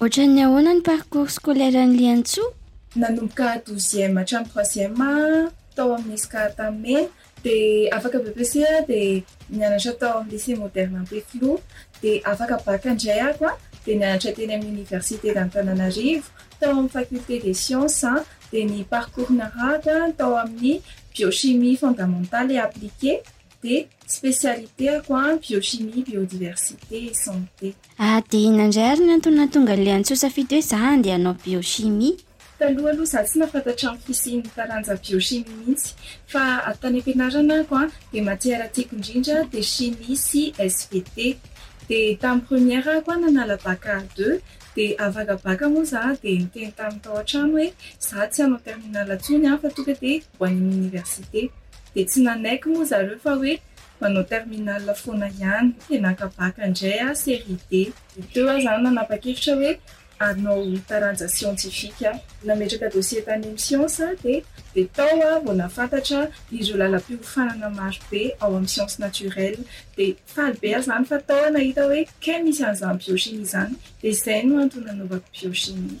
Ohatran'ny ahoana ny parcours scolaire an'i Liantsoa? Nanomboka douzième hatramin'ny troisième tao amin'ny Isca Antanimena, dia afaka BEPC aho dia nianatra tao amin'ny lycée moderne Ampefiloha, dia afaka bac indray ako dia nianatra teny amin'ny université d'Antananarivo tao amin'ny faculté des sciences, dia ny parcours niarahako tao amin'ny biochimie fondamentale et appliquée, dia spécialité ako biochimie, biodiversité et santé. Adihina indray ary ny antony nahatonga an'ilay antsosafidy hoe za handeha hanao biochimie. Taloha aloha za tsy nafantatra ny fisian'ny taranja biochimie mihitsy fa ato tany am-pianarana ako dia matière tiako indrindra dia chimie sy svt. Dia tamin'ny première ako aho nanala bac art deux dia afaka bac moa za dia niteny tamin'ny tao an-trano hoe za tsy hanao terminale intsony aho fa tonga dia ho any amin'ny université. Dia tsy nanaiky moa zareo fa hoe Manao terminal foana ihany. Te naka bac indray aho série D. Teo aho izany nanapa-kevitra hoe hanao taranja siantifika aho. Nametraka dossier tany amin'ny siansa aho dia dia tao aho vao nahafantatra ireo lalam-piofanana maro be ao amin'ny siansa naturelle. Dia faly be aho izany fa tao aho nahita hoe kay misy an'izany biochimie izany. Dia izay no antony nanaovako biochimie.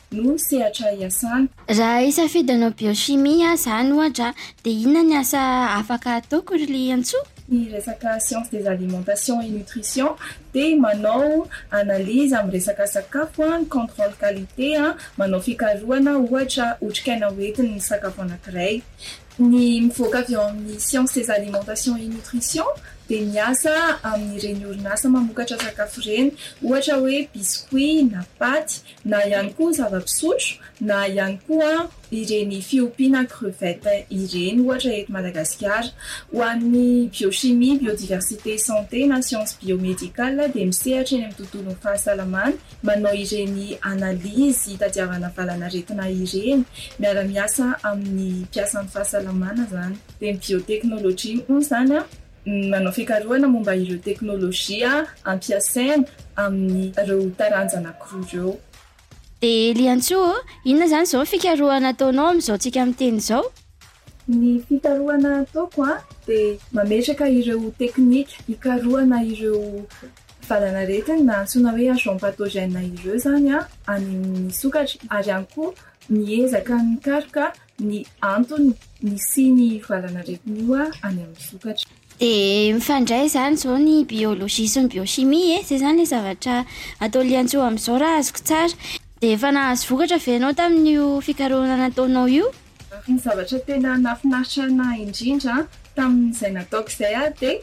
no sehatra iasana. Raha hisafidy hanao biochimie aho izany ohatra dia inona ny asa afaka ataoko ry Liantsoa? Ny resaka sciences des alimentations et nutrition dia manao analyse amin'ny resaka sakafo, ny contrôle qualité, manao fikarohana ohatra otrikaina ho entin'ny sakafo anankiray. Ny mivoaka avy ao amin'ny sciences des alimentations et nutrition dia miasa amin'ireny orinasa mamokatra sakafo ireny, ohatra hoe biscuits na paty na ihany koa zava-pisotro, na ihany koa ireny fiompiana crevette ireny ohatra eto Madagasikara. Ho an'ny Biochimie, Biodiversité, Santé na Sciences Biomédicales dia misehatra eny amin'ny tontolon'ny fahasalamana, manao ireny analyse hitadiavana valan'aretina ireny, miara-miasa amin'ny mpiasan'ny fahasalamana izany. Dia ny Biotechnologie moa izany ny manao fikarohana momba ireo teknolojia ampiasaina amin'ireo taranja anankiroa ireo. Dia Eliantsoa ô, inona izany izao ny fikarohana ataonao amin'izao tsika miteny izao? Ny fikarohana ataoko dia mametraka ireo teknika hikarohana ireo valanaretina na antsoina hoe agents pathogènes ireo izany any amin'ny sokatra ary ihany koa miezaka mikaroka ny antony nisiany valan'aretina io any amin'ny vokatra. Dia mifandray izany izao ny biologie sy ny biochimie e! Izay izany ilay zavatra atao liantsoa amin'izao raha azoko tsara. Dia efa nahazo vokatra ve ianao tamin'io fikarohana nataonao io? Ary ny zavatra tena nahafinaritra an'ahy indrindra tamin'izay nataoko izay dia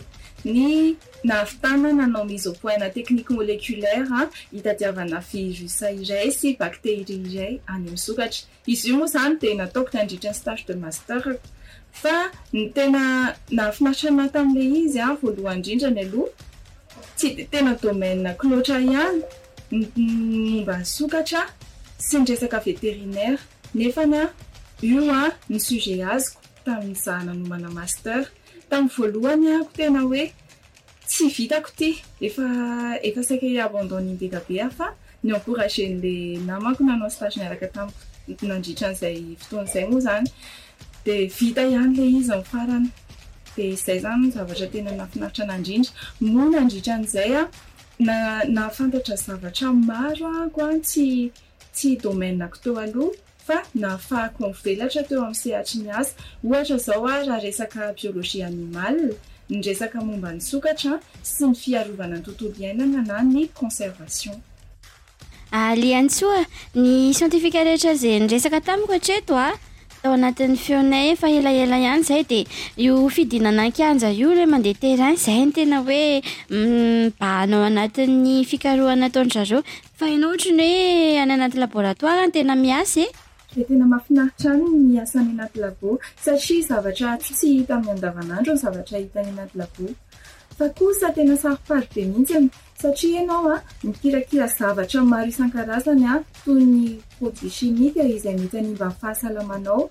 ny nahavitana nanao mise au point-na technique moleculaire hitadiavana virus iray sy bacterie iray any amin'ny vokatra. Izy io moa izany dia nataoko nandritra ny stage de master-ko. Fa ny tena nahafinaritra ny ahy tamin'ilay izy an, voalohany indrindra ny aloha, tsy dia tena domaine-ko loatra ahy ihany ny momba ny sokatra sy ny resaka vétérinaire. Nefa an, io an no sujet azoko tamin'izaho nanomana master. Tamin'ny voalohany an, ko tena hoe. Tsy vitako ty, efa efa saika hi abandonne ny dadabe aho fa ni encourager ny le namako nanao stage niaraka tamiko nandritra an'izay fotoana izay moa izany de vita ihany le izy ny farany de izay izany ny zavatra tena nahafinaritra anah indrindra moa nandritra an'izay an na nahafantatra zavatra maro aho ankoa tsy tsy domaine-ko teo aloha fa nahafahako nivelatra teo amin'ny sehatry ny asa, ohatra izao aho raha resaka biologie animale, ny resaka momba ny sokatra sy ny fiarovana ny tontolo iainana na ny conservation. Aliantsoa ny siantifika rehetra izay niresaka tamiko hatreto a! Tao anatin'ny feonay efa elaela ihany izay dia io fidinana an-kianja io ilay mandeha terrain izay no tena hoe mibahan ao anatin'ny fikarohana ataon-dry zareo Fa ianao ohatran'ny hoe any anaty laboratoire no tena miasa e! Dia tena mahafinaritra ahy ny miasa any anaty labo satria zavatra tsy hita amin'ny andavanandro ny zavatra hita any anaty labo. Fa kosa tena saro-pady be mihitsy e! Satria ianao mikirakira zavatra maro isan-karazany toy ny produits chimiques izay mety hanimba ny fahasalamanao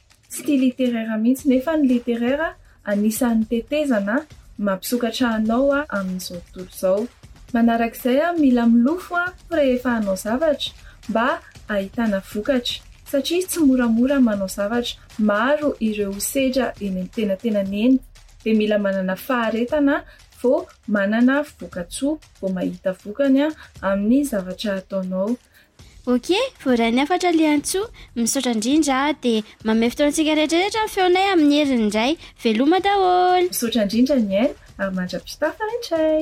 Tsy tia littéraire mihitsy nefa ny littéraire anisan'ny tetezana mampisokatra anao amin'izao tontolo izao. Manarak'izay mila milofo rehefa hanao zavatra mba ahitana vokatra satria tsy moramora manao zavatra, maro ireo sedra eny antenatenany eny dia mila manana faharetana vao manana vokatsoa, vao mahita vokany amin'ny zavatra ataonao. Ok, voaray ny hafatra Liantsoa. Misaotra indrindra a! Dia mamehy fotoanantsika rehetrarehetra ny feonay amin'ny herin'ny Ray. Veloma daholo! Misaotra indrindra nihaino ary mandra-pitafa hatray!